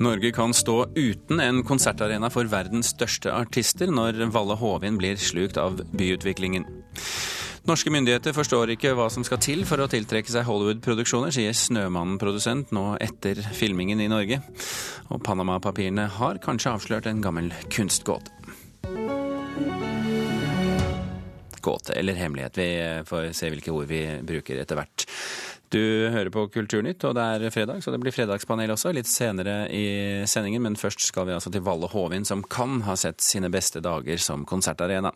Norge kan stå uten en konsertarena for verdens største artister når Valle Hovin blir slukt av byutviklingen. Norske myndigheter forstår ikke hva som skal til for å tiltrekke seg Hollywood-produksjoner, sier Snømannen-produsent nå etter filmingen i Norge. Og Panama-papirene har kanskje avslørt en gammel kunstgåte. Gåte eller hemmelighet, vi får se hvilke ord vi bruker etter hvert. Du hører på Kulturnytt, og det er fredag, så det blir fredagspanel også litt senere i sendingen. Men først skal vi altså til Valle Hovin, som kan ha sett sine beste dager som konsertarena.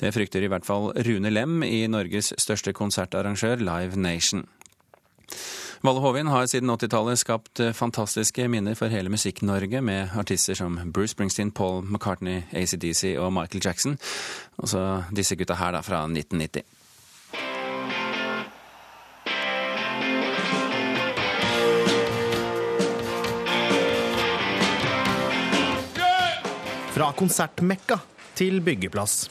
Det frykter i hvert fall Rune Lem i Norges største konsertarrangør, Live Nation. Valle Hovin har siden 80-tallet skapt fantastiske minner for hele Musikk-Norge, med artister som Bruce Springsteen, Paul McCartney, ACDC og Michael Jackson. Og så disse gutta her, da, fra 1990. Fra konsertmekka til byggeplass.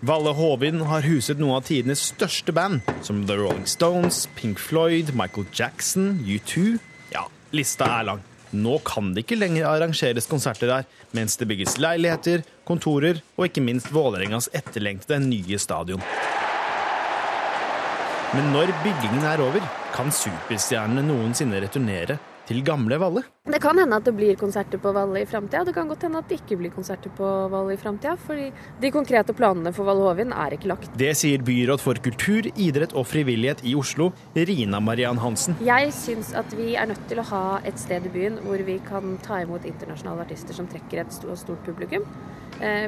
Valle Hovin har huset noen av tidenes største band, som The Rolling Stones, Pink Floyd, Michael Jackson, U2 Ja, lista er lang. Nå kan det ikke lenger arrangeres konserter der, mens det bygges leiligheter, kontorer og ikke minst Vålerengas etterlengtede nye stadion. Men når byggingen er over, kan superstjernene noensinne returnere til gamle Valle? Det kan hende at det blir konserter på Valle i framtida. Det kan godt hende at det ikke blir konserter på Valle i framtida. Fordi de konkrete planene for Valle Hovin er ikke lagt. Det sier byråd for kultur, idrett og frivillighet i Oslo, Rina Mariann Hansen. Jeg syns at vi er nødt til å ha et sted i byen hvor vi kan ta imot internasjonale artister som trekker et stort publikum.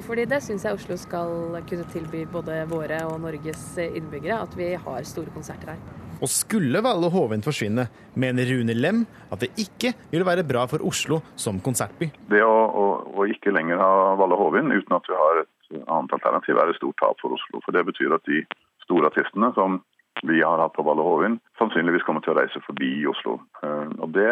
Fordi det syns jeg Oslo skal kunne tilby både våre og Norges innbyggere, at vi har store konserter her. Og skulle Valle Hovin forsvinne, mener Rune Lem at det ikke vil være bra for Oslo som konsertby. Det å, å, å ikke lenger ha Valle Hovin uten at vi har et annet alternativ, er et stort tap for Oslo. For det betyr at de store artistene som vi har hatt på Valle Hovin, sannsynligvis kommer til å reise forbi Oslo. Og det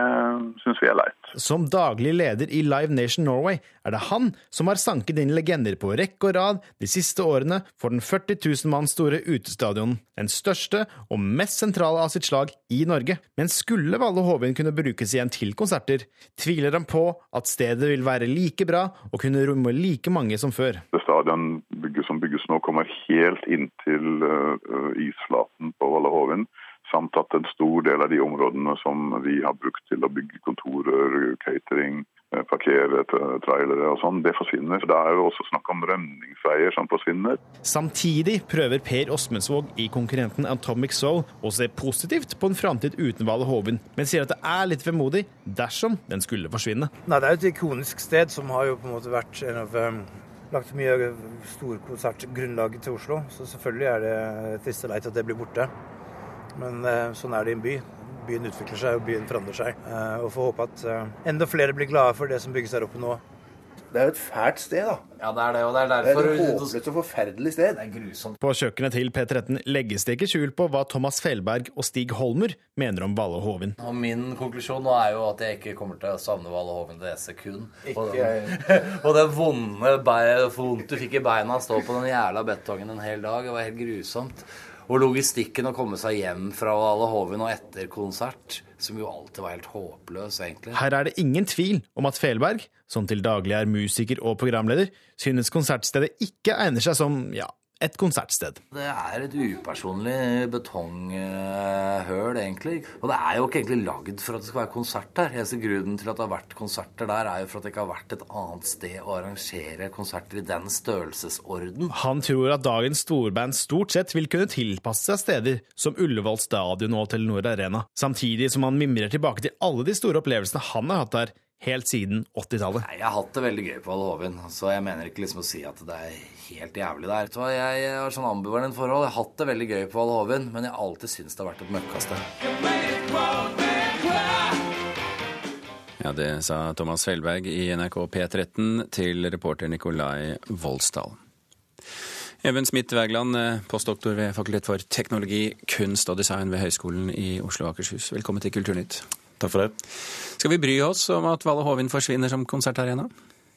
syns vi er leit. Som daglig leder i Live Nation Norway er det han som har sanket inn legender på rekke og rad de siste årene for den 40 000 mann store utestadionen, den største og mest sentrale av sitt slag i Norge. Men skulle Valle Hovin kunne brukes igjen til konserter, tviler han på at stedet vil være like bra og kunne romme like mange som før. Det stadion som bygges nå, kommer helt inntil uh, isflaten på Valle Hoven. Samt at en stor del av de områdene som vi har brukt til å bygge kontorer, catering, parkere trailere og sånn, det forsvinner. For Det er jo også snakk om rømningsveier som forsvinner. Samtidig prøver Per Åsmundsvåg i konkurrenten Atomic Soul å se positivt på en framtid uten Valle Hoven, men sier at det er litt vemodig dersom den skulle forsvinne. Nei, Det er jo et ikonisk sted som har jo på en måte vært en av um, lagt mye storkonsertgrunnlaget til Oslo, så selvfølgelig er det trist og leit at det blir borte. Men eh, sånn er det i en by. Byen utvikler seg, og byen forandrer seg. Eh, og får håpe at eh, enda flere blir glade for det som bygges der oppe nå. Det er jo et fælt sted, da. Ja, det er det, og det er derfor... Det er et håpløst og forferdelig sted. Det er grusomt. På kjøkkenet til P13 legges det ikke skjul på hva Thomas Felberg og Stig Holmer mener om Valle Hovin. Og min konklusjon nå er jo at jeg ikke kommer til å savne Valle Hovin det et sekund. Og, Ikke den, og det vonde vondt du fikk i beina av å stå på den jævla betongen en hel dag. Det var helt grusomt. Og logistikken å komme seg hjem fra Valle Hovin og etter konsert, som jo alltid var helt håpløs, egentlig. Her er det ingen tvil om at Felberg, som til daglig er musiker og programleder, synes konsertstedet ikke egner seg som, ja, et konsertsted. Det er et upersonlig betonghøl, egentlig. Og det er jo ikke egentlig lagd for at det skal være konsert der. Eneste grunnen til at det har vært konserter der, er jo for at det ikke har vært et annet sted å arrangere konserter i den størrelsesorden. Han tror at dagens storband stort sett vil kunne tilpasse seg steder som Ullevål stadion og Telenor Arena, samtidig som han mimrer tilbake til alle de store opplevelsene han har hatt der helt siden 80-tallet. Nei, Jeg har hatt det veldig gøy på Valle Hovin, så jeg mener ikke liksom å si at det er helt jævlig der. Så Jeg har sånn ambivalent forhold. Jeg har hatt det veldig gøy på Valle Hovin, men jeg har alltid syntes det har vært et møkkasted. Ja, det sa Thomas Felberg i NRK P13 til reporter Nikolai Voldsdal. Even Smith Wergeland, postdoktor ved Fakultet for teknologi, kunst og design ved Høgskolen i Oslo og Akershus. Velkommen til Kulturnytt. Takk for det. Skal vi bry oss om at Valle Hovin forsvinner som konsertarena?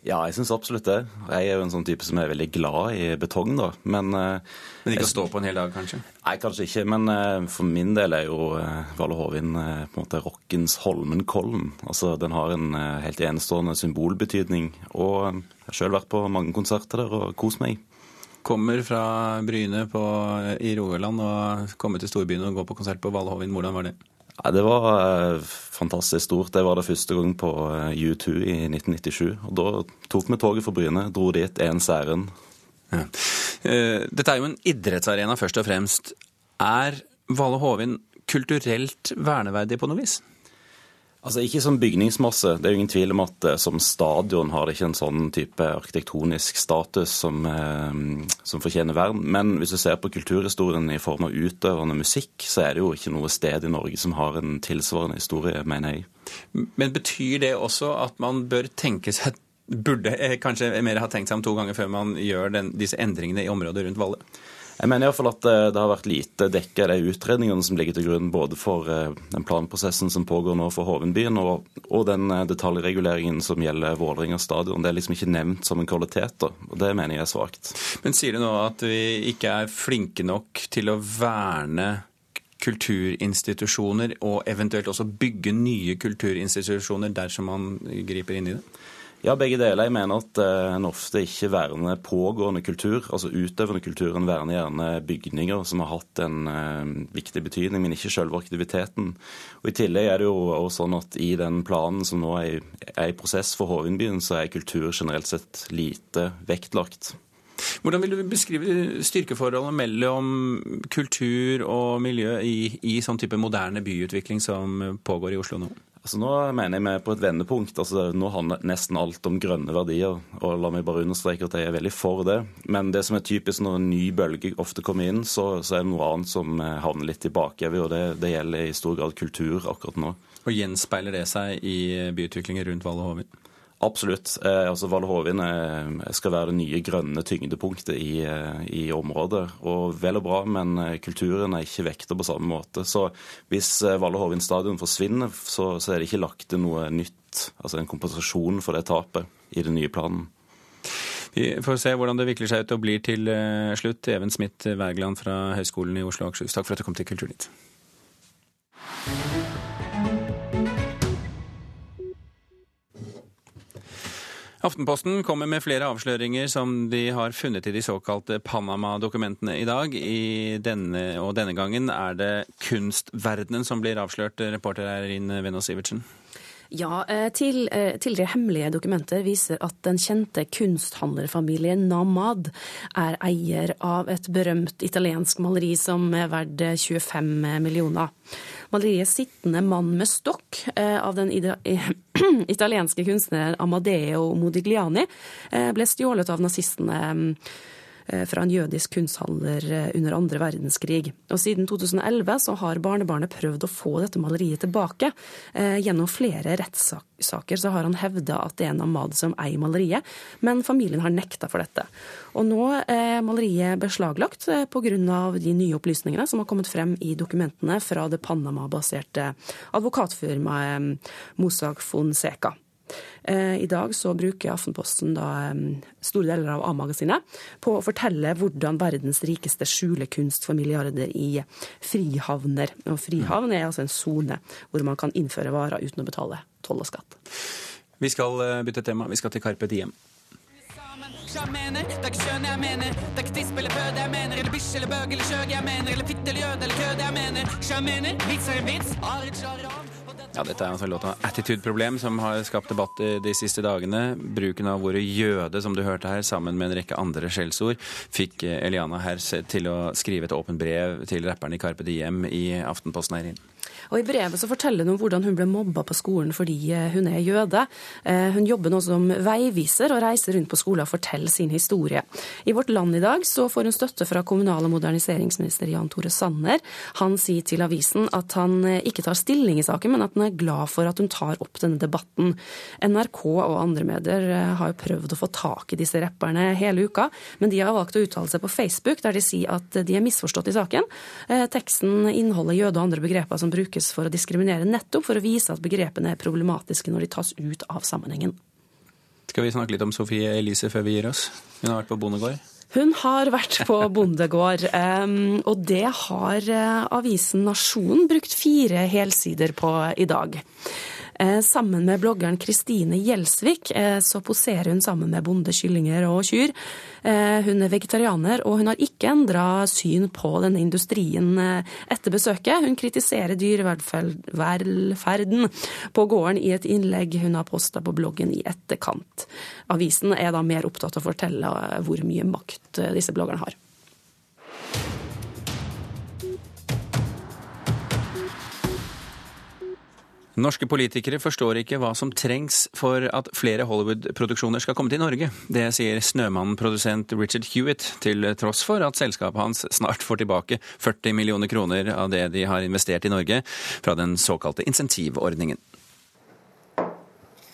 Ja, jeg syns absolutt det. Jeg er jo en sånn type som er veldig glad i betong, da. Men, eh, Men ikke å stå på en hel dag, kanskje? Nei, kanskje ikke. Men eh, for min del er jo eh, Valle Hovin på en måte rockens Holmenkollen. Altså, den har en helt enestående symbolbetydning. Og jeg har sjøl vært på mange konserter der og kost meg. Kommer fra Bryne på, i Rogaland og kommer til storbyen og går på konsert på Valle Hovin. Hvordan var det? Ja, det var eh, fantastisk stort. Det var det første gang på eh, U2 i 1997. Og da tok vi toget for Bryne, dro dit ens ærend. Ja. Eh, Dette er jo en idrettsarena først og fremst. Er Valle Hovin kulturelt verneverdig på noe vis? Altså Ikke som bygningsmasse. Det er jo ingen tvil om at eh, som stadion har det ikke en sånn type arkitektonisk status som, eh, som fortjener vern. Men hvis du ser på kulturhistorien i form av utøvende musikk, så er det jo ikke noe sted i Norge som har en tilsvarende historie, mener jeg. Men betyr det også at man bør tenke seg Burde eh, kanskje mer ha tenkt seg om to ganger før man gjør den, disse endringene i området rundt Valle? Jeg mener i hvert fall at eh, det har vært lite dekka de utredningene som ligger til grunn både for eh, den planprosessen som pågår nå for Hovenbyen, og, og den eh, detaljreguleringen som gjelder Vålerenga stadion. Det er liksom ikke nevnt som en kvalitet, da, og det mener jeg er svakt. Men sier du nå at vi ikke er flinke nok til å verne kulturinstitusjoner, og eventuelt også bygge nye kulturinstitusjoner dersom man griper inn i det? Ja, begge deler. Jeg mener at eh, en ofte ikke verner pågående kultur. Altså utøvende kultur. En verner gjerne bygninger som har hatt en eh, viktig betydning, men ikke selve aktiviteten. Og I tillegg er det jo også sånn at i den planen som nå er i prosess for Hovinbyen, så er kultur generelt sett lite vektlagt. Hvordan vil du beskrive styrkeforholdet mellom kultur og miljø i, i sånn type moderne byutvikling som pågår i Oslo nå? Altså Nå mener jeg vi er på et vendepunkt. Altså Nå handler nesten alt om grønne verdier. og La meg bare understreke at jeg er veldig for det. Men det som er typisk når en ny bølge ofte kommer inn, så, så er det noe annet som eh, havner litt i bakevja. Og det, det gjelder i stor grad kultur akkurat nå. Og gjenspeiler det seg i byutviklingen rundt Valle Hovin? Absolutt. Eh, altså Valle Hovin eh, skal være det nye grønne tyngdepunktet i, eh, i området. Og vel og bra, men eh, kulturen er ikke vekta på samme måte. Så hvis Val- Valle Hovin stadion forsvinner, så, så er det ikke lagt til noe nytt, altså en kompensasjon for det tapet i den nye planen. Vi får se hvordan det vikler seg ut og blir til slutt. Even Smith Wergeland fra Høgskolen i Oslo og Akershus, takk for at du kom til Kulturnytt. Aftenposten kommer med flere avsløringer som de har funnet i de såkalte Panama-dokumentene i dag. I denne, og denne gangen er det kunstverdenen som blir avslørt, reporter Eirin Venås Sivertsen. Ja, eh, til, eh, tidligere hemmelige dokumenter viser at den kjente kunsthandlerfamilien Namad er eier av et berømt italiensk maleri som er verdt 25 millioner. Maleriet 'Sittende mann med stokk' eh, av den italienske kunstneren Amadeo Modigliani eh, ble stjålet av nazistene eh, fra en jødisk kunsthandler eh, under andre verdenskrig. Og siden 2011 så har barnebarnet prøvd å få dette maleriet tilbake. Eh, Gjennom flere rettssaker så har han hevda at det er en Ahmad som eier maleriet, men familien har nekta for dette. Og nå er maleriet beslaglagt eh, pga. de nye opplysningene som har kommet frem i dokumentene fra det Panama-baserte advokatfirmaet Mossack Mossack Fonseca. Eh, I dag så bruker Aftenposten da store deler av A-magasinet på å fortelle hvordan verdens rikeste skjuler kunst for milliarder i frihavner. Og frihavn er altså en sone hvor man kan innføre varer uten å betale toll og skatt. Vi skal eh, bytte tema. Vi skal til Carpe Diem. Jeg mener, Ja, Dette er altså låta 'Attitude-problem', som har skapt debatt de siste dagene. Bruken av ordet 'jøde', som du hørte her, sammen med en rekke andre skjellsord, fikk Eliana Herz til å skrive et åpent brev til rapperen i Carpe Diem i Aftenposten her inne. Og I brevet så forteller hun om hvordan hun ble mobba på skolen fordi eh, hun er jøde. Eh, Hun jobber nå som veiviser og reiser rundt på skoler og forteller sin historie. I Vårt Land i dag så får hun støtte fra kommunal- og moderniseringsminister Jan Tore Sanner. Han sier til avisen at han eh, ikke tar stilling i saken, men at han er glad for at hun tar opp denne debatten. NRK og andre medier har jo prøvd å få tak i disse rapperne hele uka, men de har valgt å uttale seg på Facebook, der de sier at de er misforstått i saken. Teksten inneholder jøde og andre begreper som brukes for å diskriminere, nettopp for å vise at begrepene er problematiske når de tas ut av sammenhengen. Skal vi snakke litt om Sofie Elise før vi gir oss? Hun har vært på bondegård. Hun har vært på bondegård, og det har uh, avisen Nasjonen brukt fire helsider på i dag. Eh, sammen med bloggeren Kristine Gjelsvik eh, så poserer hun sammen med bonde, kyllinger og kyr. Eh, hun er vegetarianer, og hun har ikke endra syn på denne industrien etter besøket. Hun kritiserer dyrevelferden på gården i et innlegg hun har posta på bloggen i etterkant. Avisen er da mer opptatt av å fortelle hvor mye makt disse bloggerne har. Norske politikere forstår ikke hva som trengs for at flere Hollywood-produksjoner skal komme til Norge. Det sier Snømann-produsent Richard Hewitt, til tross for at selskapet hans snart får tilbake 40 millioner kroner av det de har investert i Norge fra den såkalte insentivordningen.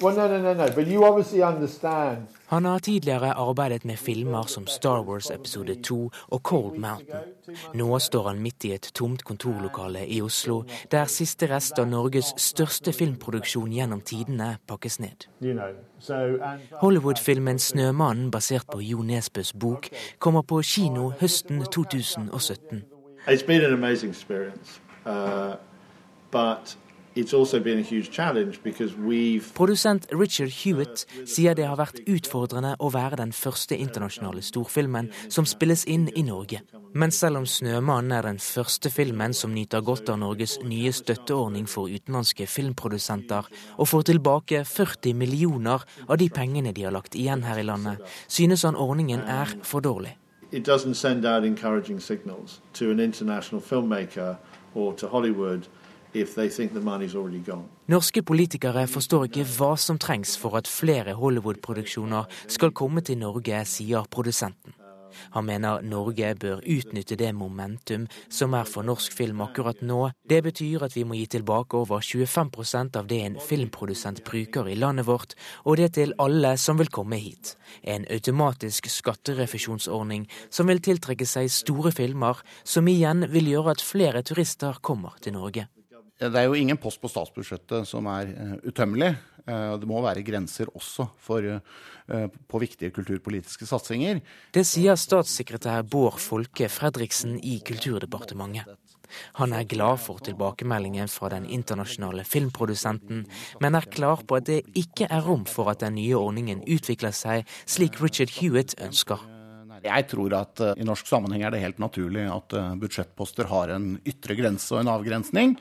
Well, no, no, no, no. But you obviously understand Han har tidligere arbeidet med filmer som Star Wars episode 2 og Cold Mountain. Nå står han midt i et tomt kontorlokale i Oslo, der siste rest av Norges største filmproduksjon gjennom tidene pakkes ned. Hollywood-filmen 'Snømannen', basert på Jo Nesbøs bok, kommer på kino høsten 2017. It's been an amazing experience. Uh, but Produsent Richard Hewitt sier det har vært utfordrende å være den første internasjonale storfilmen som spilles inn i Norge. Men selv om 'Snømannen' er den første filmen som nyter godt av Norges nye støtteordning for utenlandske filmprodusenter, og får tilbake 40 millioner av de pengene de har lagt igjen her i landet, synes han ordningen er for dårlig. It doesn't send out encouraging signals to an international filmmaker or to Hollywood Norske politikere forstår ikke hva som trengs for at flere Hollywood-produksjoner skal komme til Norge, sier produsenten. Han mener Norge bør utnytte det momentum som er for norsk film akkurat nå. Det betyr at vi må gi tilbake over 25% av det en filmprodusent bruker i landet vårt, og det til alle som vil komme hit. En automatisk skatterefusjonsordning som vil tiltrekke seg store filmer, som igjen vil gjøre at flere turister kommer til Norge. Det er jo ingen post på statsbudsjettet som er uh, utømmelig. Uh, det må være grenser også for, uh, på viktige kulturpolitiske satsinger. Det sier statssekretær Bård Folke Fredriksen i Kulturdepartementet. Han er glad for tilbakemeldingen fra den internasjonale filmprodusenten, men er klar på at det ikke er rom for at den nye ordningen utvikler seg slik Richard Hewitt ønsker. Jeg tror at uh, i norsk sammenheng er det helt naturlig at uh, budsjettposter har en ytre grense og en avgrensning.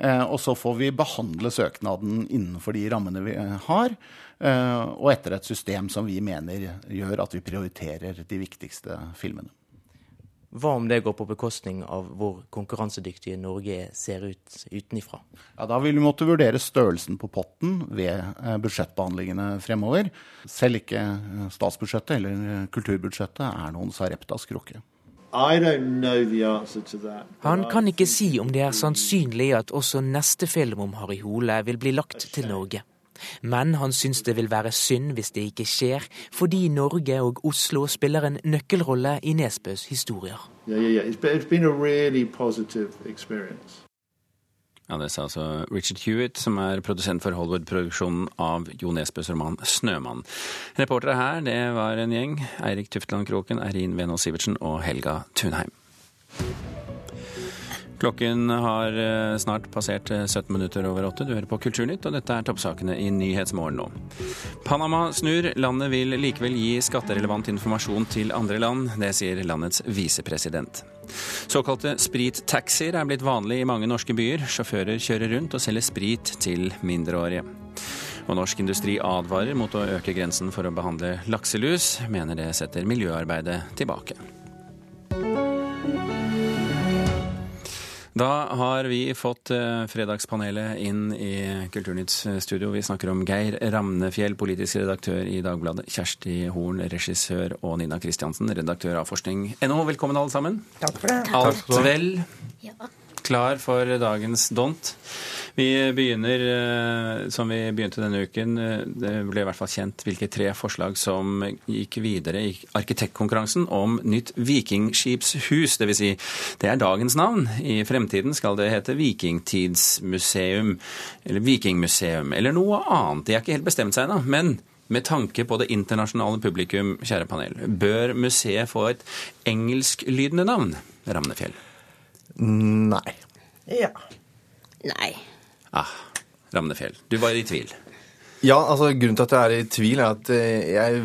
Uh, og så får vi behandle søknaden innenfor de rammene vi har, og etter et system som vi mener gjør at vi prioriterer de viktigste filmene. Hva om det går på bekostning av hvor konkurransedyktige Norge ser ut utenifra? Ja, Da vil vi måtte vurdere størrelsen på potten ved eh, budsjettbehandlingene fremover. Selv ikke eh, statsbudsjettet eller eh, kulturbudsjettet er noen Sareptas krukke. Han kan ikke si om det er sannsynlig at også neste film om Harry Hole vil bli lagt til Norge. Men han syns det vil være synd hvis det ikke skjer, fordi Norge og Oslo spiller en nøkkelrolle i Nesbøs historier. Yeah, yeah, yeah. really ja, Det sa altså Richard Hewitt, som er produsent for Hollywood-produksjonen av Jo Nesbøs roman 'Snømann'. Reportere her, det var en gjeng. Eirik Tufteland Kroken, Eirin Venås Sivertsen og Helga Tunheim. Klokken har eh, snart passert 17 eh, minutter over åtte. Du hører på Kulturnytt, og dette er toppsakene i Nyhetsmorgen nå. Panama snur. Landet vil likevel gi skatterelevant informasjon til andre land. Det sier landets visepresident. Såkalte sprittaxier er blitt vanlig i mange norske byer. Sjåfører kjører rundt og selger sprit til mindreårige. Og Norsk Industri advarer mot å øke grensen for å behandle lakselus, mener det setter miljøarbeidet tilbake. Da har vi fått eh, Fredagspanelet inn i Kulturnytts studio. Vi snakker om Geir Ramnefjell, politisk redaktør i Dagbladet, Kjersti Horn, regissør, og Nina Kristiansen, redaktør av forskning.no. Velkommen alle sammen. Takk for det. Alt vel? Ja. Klar for dagens dont? Vi begynner eh, som vi begynte denne uken. Eh, det ble i hvert fall kjent hvilke tre forslag som gikk videre i arkitektkonkurransen om nytt vikingskipshus. Dvs. Si, det er dagens navn. I fremtiden skal det hete Vikingtidsmuseum, eller Vikingmuseum, eller noe annet. De har ikke helt bestemt seg ennå. Men Med tanke på det internasjonale publikum, kjære panel, bør museet få et engelsklydende navn? Ramnefjell. Nei. Ja. Nei. Ah, Ramnefjell. Du var i tvil. Ja, altså Grunnen til at jeg er i tvil, er at eh, jeg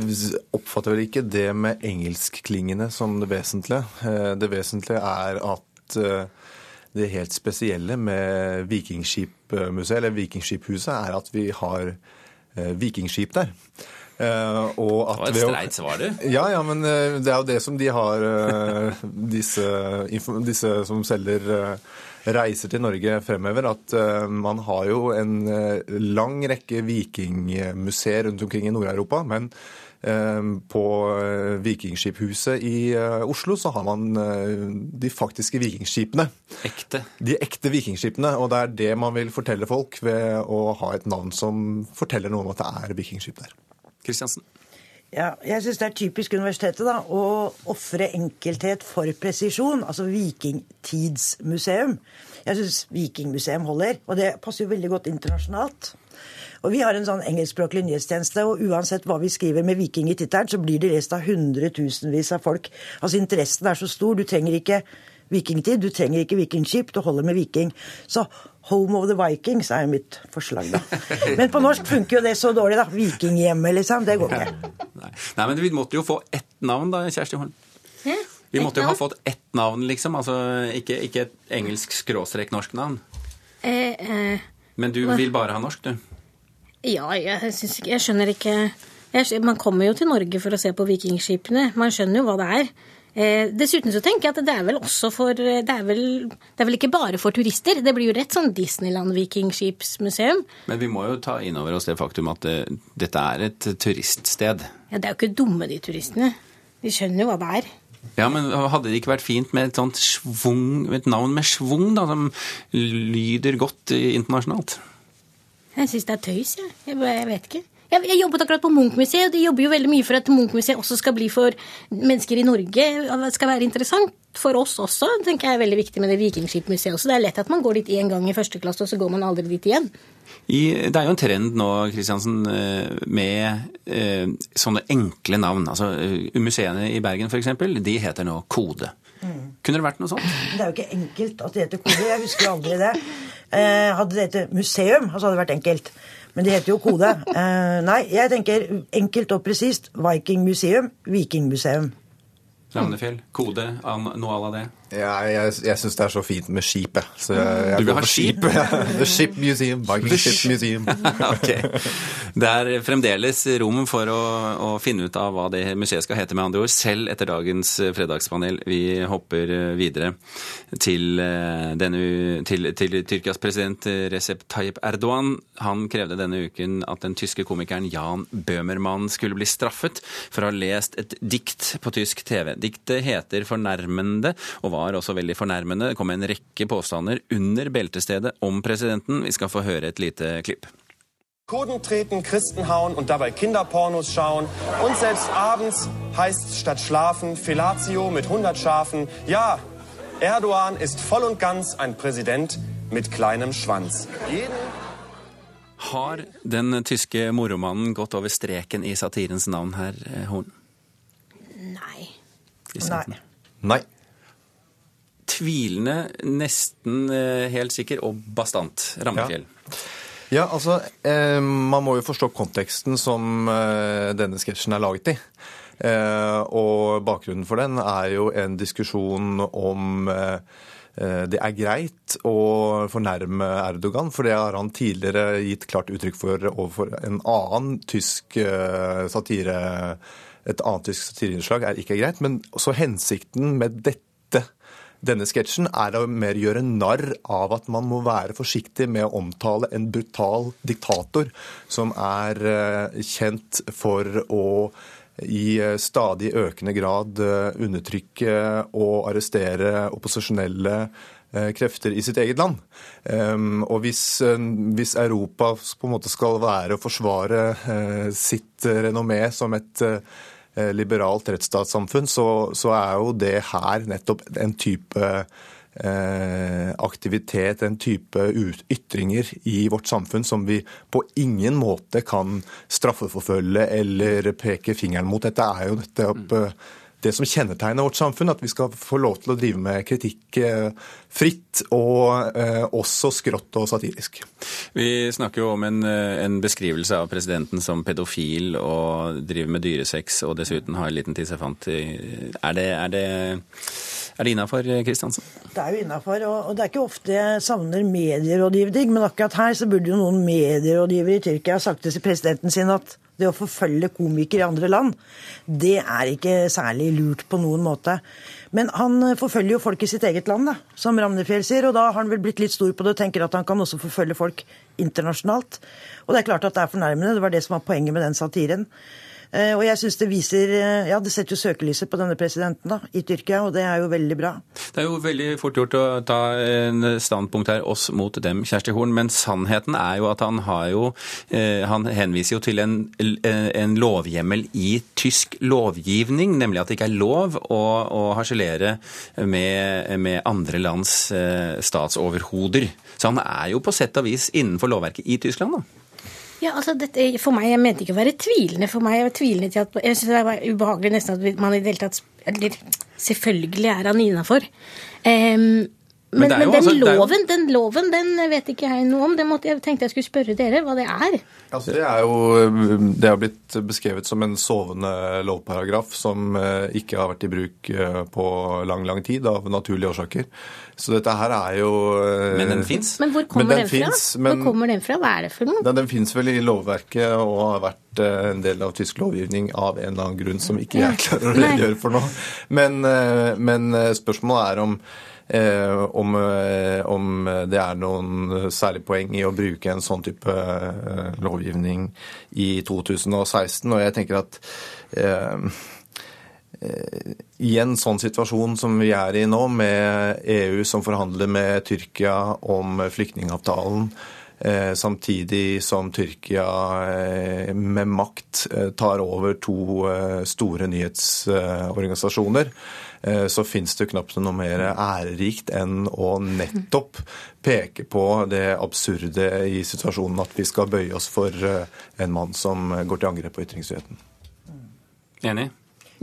oppfatter vel ikke det med engelskklingende som det vesentlige. Eh, Det vesentlige er at eh, det helt spesielle med Vikingskipmuseet, eller Vikingskiphuset, er at vi har vikingskip der. Eh, og at Det var et streit svar, du. Ja, ja, men eh, det er jo det som de har, eh, disse, disse som selger reiser til Norge fremhever, at man har jo en lang rekke vikingmuseer rundt omkring i Nord-Europa, men på Vikingskiphuset i Oslo så har man de faktiske vikingskipene. Ekte. De ekte vikingskipene, og det er det man vil fortelle folk ved å ha et navn som forteller noe om at det er vikingskip der. Kristiansen? Ja, jeg syns det er typisk universitetet da, å ofre enkelthet for presisjon. Altså vikingtidsmuseum. Jeg syns vikingmuseum holder, og det passer jo veldig godt internasjonalt. Og Vi har en sånn engelskspråklig nyhetstjeneste, og uansett hva vi skriver med viking i tittelen, så blir det lest av hundretusenvis av folk. Altså Interessen er så stor. Du trenger ikke vikingtid, du trenger ikke vikingskip, du holder med viking. Så Home of the Vikings er jo mitt forslag, da. Men på norsk funker jo det så dårlig, da. Vikinghjemmet, liksom. Det går ikke. Nei, men vi måtte jo få ett navn da, Kjersti Holm. Vi måtte jo ha fått ett navn, liksom. Altså ikke, ikke et engelsk skråstrek norsk navn. Eh, eh, Men du vil bare ha norsk, du? ja, jeg, synes ikke, jeg skjønner ikke jeg, Man kommer jo til Norge for å se på vikingskipene. Man skjønner jo hva det er. Eh, dessuten så tenker jeg at det er vel også for Det er vel, det er vel ikke bare for turister. Det blir jo rett sånn Disneyland-vikingskipsmuseum. Men vi må jo ta inn over oss det faktum at det, dette er et turiststed. Ja, det er jo ikke dumme, de turistene. De skjønner jo hva det er. Ja, men hadde det ikke vært fint med et sånt svung, et navn med schwung, da, som lyder godt eh, internasjonalt? Jeg syns det er tøys, jeg. Jeg, jeg vet ikke. Jeg, jeg jobbet akkurat på Munch-museet, og de jobber jo veldig mye for at Munch-museet også skal bli for mennesker i Norge. skal være interessant for oss også, tenker jeg er veldig viktig med det Vikingskipmuseet også. Det er lett at man går dit én gang i første klasse, og så går man aldri dit igjen. I, det er jo en trend nå, Kristiansen, eh, med eh, sånne enkle navn. Altså, eh, Museene i Bergen f.eks., de heter nå Kode. Kunne det vært noe sånt? Det er jo ikke enkelt at det heter kode. Jeg husker aldri det. Eh, hadde det hett museum, så hadde det vært enkelt. Men det heter jo kode. Uh, nei, jeg tenker enkelt og presist. Viking Museum, Vikingmuseum. Ravnefjell, Kode, an, noe à la det? Ja, jeg jeg syns det er så fint med skip, jeg. Så jeg, jeg Du vil ha skip? The Ship Museum. The Ship Museum. ok. Det er fremdeles rom for å, å finne ut av hva det museet skal hete, med andre ord, selv etter dagens fredagspanel. Vi hopper videre til, eh, denne, til, til Tyrkias president Recep Tayyip Erdogan. Han krevde denne uken at den tyske komikeren Jan Bøhmermann skulle bli straffet for å ha lest et dikt på tysk TV. Diktet heter 'Fornærmende' og var også veldig fornærmende. Det kom en rekke påstander under beltestedet om presidenten. Vi skal få høre et lite klipp. Kurden treten, Christen hauen und dabei Kinderpornos schauen. Und selbst abends heißt statt schlafen Felatio mit 100 Schafen. Ja, Erdogan ist voll und ganz ein Präsident mit kleinem Schwanz. Jeden Har den tyske moromannen gått over streken i satirens navn her, eh, Horn? Nei. Nei. Nei. Tvilende, nesten eh, helt sikker og bastant. Rammefjell. Ja, altså, eh, Man må jo forstå konteksten som eh, denne sketsjen er laget i. Og bakgrunnen for den er jo en diskusjon om det er greit å fornærme Erdogan, for det har han tidligere gitt klart uttrykk for overfor en annen tysk satire Et annet tysk satireinnslag er ikke greit. Men så hensikten med dette denne sketsjen er å mer gjøre narr av at man må være forsiktig med å omtale en brutal diktator som er eh, kjent for å i eh, stadig økende grad eh, undertrykke og arrestere opposisjonelle krefter i sitt eget land. Um, og hvis, hvis Europa på en måte skal være å forsvare sitt renommé som et liberalt rettsstatssamfunn, så, så er jo det her nettopp en type eh, aktivitet, en type ytringer i vårt samfunn som vi på ingen måte kan straffeforfølge eller peke fingeren mot. Dette er jo nettopp eh, det som kjennetegner vårt samfunn, at vi skal få lov til å drive med kritikk eh, fritt, og eh, også skrått og satirisk. Vi snakker jo om en, eh, en beskrivelse av presidenten som pedofil og driver med dyresex og dessuten har en liten tissefant. Er det, er det, er det innafor, Kristiansen? Det er jo innafor, og, og det er ikke ofte jeg savner medierådgivning, men akkurat her så burde jo noen medierådgivere i Tyrkia ha sagt til presidenten sin at det å forfølge komikere i andre land, det er ikke særlig lurt på noen måte. Men han forfølger jo folk i sitt eget land, da, som Ramnefjell sier, og da har han vel blitt litt stor på det og tenker at han kan også forfølge folk internasjonalt. Og det er klart at det er fornærmende, det var det som var poenget med den satiren. Eh, Og jeg synes det viser eh, Ja, det setter jo søkelyset på denne presidenten da, i Tyrkia, og det er jo veldig bra. Det er jo veldig fort gjort å ta en standpunkt her, oss mot dem, Kjersti Horn. Men sannheten er jo at han har jo eh, Han henviser jo til en, en lovhjemmel i tysk lovgivning, nemlig at det ikke er lov å, å harselere med, med andre lands statsoverhoder. Så han er jo på sett og vis innenfor lovverket i Tyskland, da. Ja, altså dette, For meg, jeg mente ikke å være tvilende. For meg, jeg var tvilende til at, jeg synes det var ubehagelig nesten at man i det hele tatt eller, Selvfølgelig er han innafor. Um, men, Men er men, den, altså- er jo- loven, den loven den vet ikke jeg noe om. Det måtte, jeg tenkte jeg skulle spørre dere hva det er. Altså, det er jo det har blitt beskrevet som en sovende lovparagraf som eh, ikke har vært i bruk eh, på lang, lang tid av naturlige årsaker. Så dette her er jo eh, Men den fins? Men hvor kommer den, fra? finnes, men- Hvor kommer den fra? Hva er det for noe? Den, den fins vel i lovverket og har vært eh, en del av tysk lovgivning av en eller annen grunn som ikke jeg klarer å redegjøre for nå. Men, eh, men spørsmålet er om eh, om, eh, om det er noen særlig poeng i å bruke en sånn type eh, lovgivning i 2016. Og jeg tenker at i en sånn situasjon som vi er i nå, med EU som forhandler med Tyrkia om flyktningavtalen, eh, samtidig som Tyrkia eh, med makt eh, tar over to eh, store nyhetsorganisasjoner, eh, så fins det knapt noe mer ærerikt enn å nettopp peke på det absurde i situasjonen at vi skal bøye oss for eh, en mann som går til angrep på ytringsfriheten. Enig?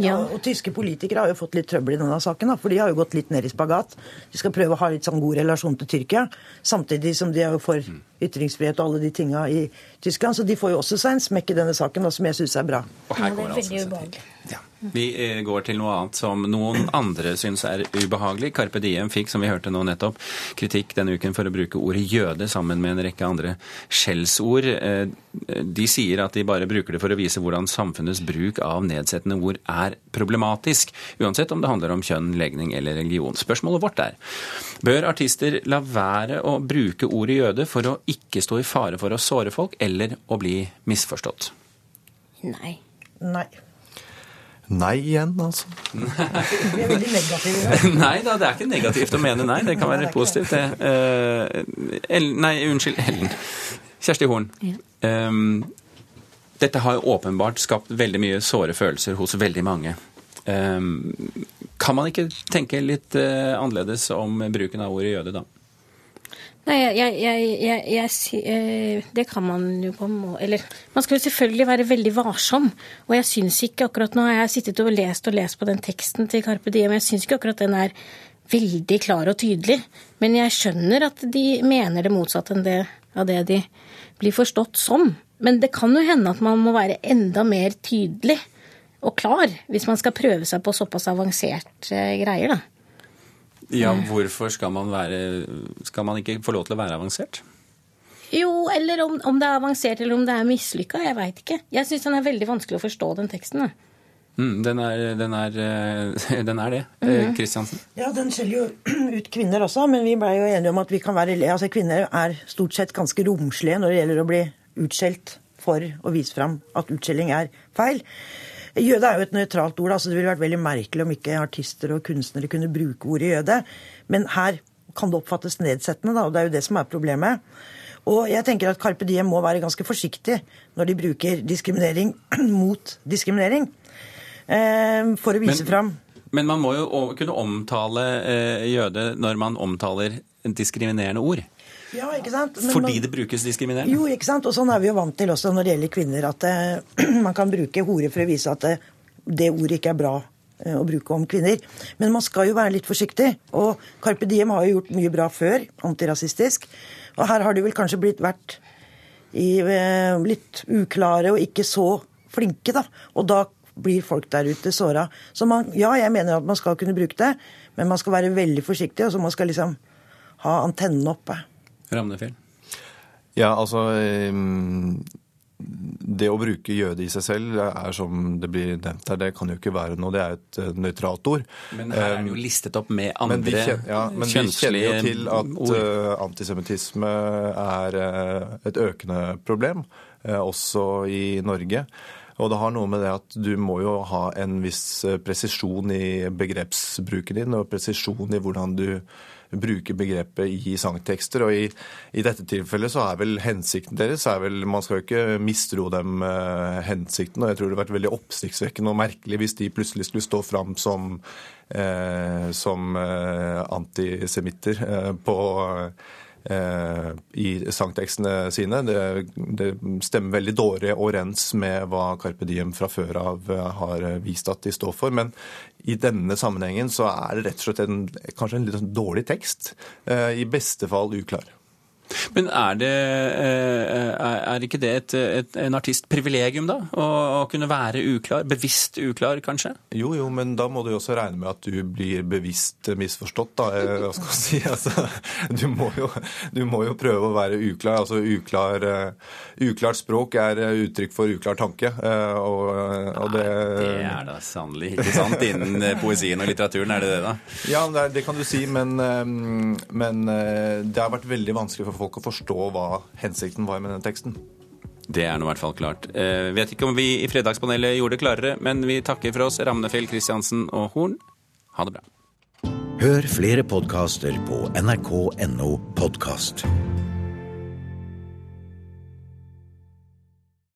Ja. Og tyske politikere har jo fått litt trøbbel i denne saken, da, for de har jo gått litt ned i spagat. De skal prøve å ha litt sånn god relasjon til Tyrkia, samtidig som de er jo for ytringsfrihet og alle de tinga i Tyskland. Så de får jo også seg en smekk i denne saken, da, som jeg syns er bra. Og her går det altså Vi eh, går til noe annet som noen andre syns er ubehagelig. Carpe Diem fikk, som vi hørte nå nettopp, kritikk denne uken for å bruke ordet jøde sammen med en rekke andre skjellsord. Eh, De sier at de bare bruker det for å vise hvordan samfunnets bruk av nedsettende ord er problematisk, uansett om det handler om kjønn, legning eller religion. Spørsmålet vårt er bør artister la være å bruke ordet jøde for å ikke stå i fare for å såre folk eller å bli misforstått? Nei. Nei. Nei igjen, altså. Vi er veldig negative. Nei da, det er ikke negativt å mene nei. Det kan være positivt, det. Eh, nei, unnskyld, Ellen. Kjersti Horn. Um, dette har jo åpenbart skapt veldig mye såre følelser hos veldig mange. Um, kan man ikke tenke litt eh, annerledes om bruken av ordet jøde, da? Nei, jeg, jeg, jeg, jeg, eh, Det kan man jo på en måte Eller man skal jo selvfølgelig være veldig varsom. Og jeg syns ikke akkurat Nå har jeg sittet og lest og lest på den teksten til Carpe Diem, jeg syns ikke akkurat den er veldig klar og tydelig. Men jeg skjønner at de mener det motsatte enn det, av det de blir forstått som. Men det kan jo hende at man må være enda mer tydelig og klar hvis man skal prøve seg på såpass avanserte greier, da. Ja, hvorfor skal man være Skal man ikke få lov til å være avansert? Jo, eller om, om det er avansert eller om det er mislykka. Jeg veit ikke. Jeg syns den er veldig vanskelig å forstå, den teksten. Da. Mm, den, er, den, er, eh, den er det. Kristiansen? Mm. Kristiansen? Ja, den skjeller jo ut kvinner også, men vi blei jo enige om at vi kan være altså kvinner er stort sett ganske romslige når det gjelder å bli utskjelt for å vise fram at utskjelling er feil. Jøde er jo et nøytralt ord, altså det ville vært veldig merkelig om ikke artister og kunstnere kunne bruke ordet jøde. Men her kan det oppfattes nedsettende, da, og det er jo det som er problemet. Og jeg tenker at Carpe Diem må være ganske forsiktig når de bruker diskriminering mot diskriminering. Eh, for å vise Men- fram Men man må jo kunne omtale eh, jøde når man omtaler diskriminerende ord. Ja, ikke sant? Men Fordi man- det brukes diskriminerende. Jo, ikke sant? Og sånn er vi jo vant til også når det gjelder kvinner, at det, man kan bruke hore for å vise at det, det ordet ikke er bra eh, å bruke om kvinner. Men man skal jo være litt forsiktig. Og Carpe Diem har jo gjort mye bra før, antirasistisk. Og her har de vel kanskje blitt vært i, eh, litt uklare og ikke så flinke, da. Og da blir folk der ute såra. Så man, ja, jeg mener at man skal kunne bruke det, men man skal være veldig forsiktig, og så man skal liksom ha antennene oppe. Ramnefjell. Ja, altså ehm, Det å bruke jøde i seg selv er som det blir nevnt her, det kan jo ikke være noe. Det er et eh, nøytralt ord. Men her er det jo listet opp med Men andre kjenner, ja, men vi kjenner jo til at ord. eh, antisemittisme er eh, et økende problem, også i Norge. Og det har noe med det at du må jo ha en viss presisjon i begrepsbruken din, og presisjon i hvordan du bruker begrepet i sangtekster. Og i, i dette tilfellet så er vel hensikten deres er vel, Man skal jo ikke mistro dem eh, hensikten, og jeg tror det hadde vært veldig oppsiktsvekkende og merkelig hvis de plutselig skulle stå fram som, eh, som eh, antisemitter eh, på i sangtekstene sine. Det, det stemmer veldig dårlig overens med hva Carpe Diem fra før av eh, har vist at de står for. Men i denne sammenhengen så er det rett og slett en, kanskje en litt sånn dårlig tekst. eh, I beste fall uklar. Men er det eh, er er ikke det et, et, en artistprivilegium, da? Å, å kunne være uklar? Bevisst uklar, kanskje? Jo, jo, men da må du jo også regne med at du blir bevisst misforstått, da. eh, Hva skal man si? Altså, du, må jo, du må jo prøve å være uklar. Altså uklar, eh, uklart språk er eh, uttrykk for uklar tanke. eh, Og, og det Det er da sannelig ikke sant innen eh, poesien og litteraturen, er det det, da? Ja, det, det kan du si, men, eh, men eh, det har vært veldig vanskelig for folk å forstå hva hensikten var med den teksten. Det er nå i hvert fall klart. Eh, vet ikke om vi i Fredagspanelet gjorde det klarere, men vi takker for oss, Ramnefjell, Kristiansen og Horn. Ha det bra. Hør flere podkaster på nrk.no podkast.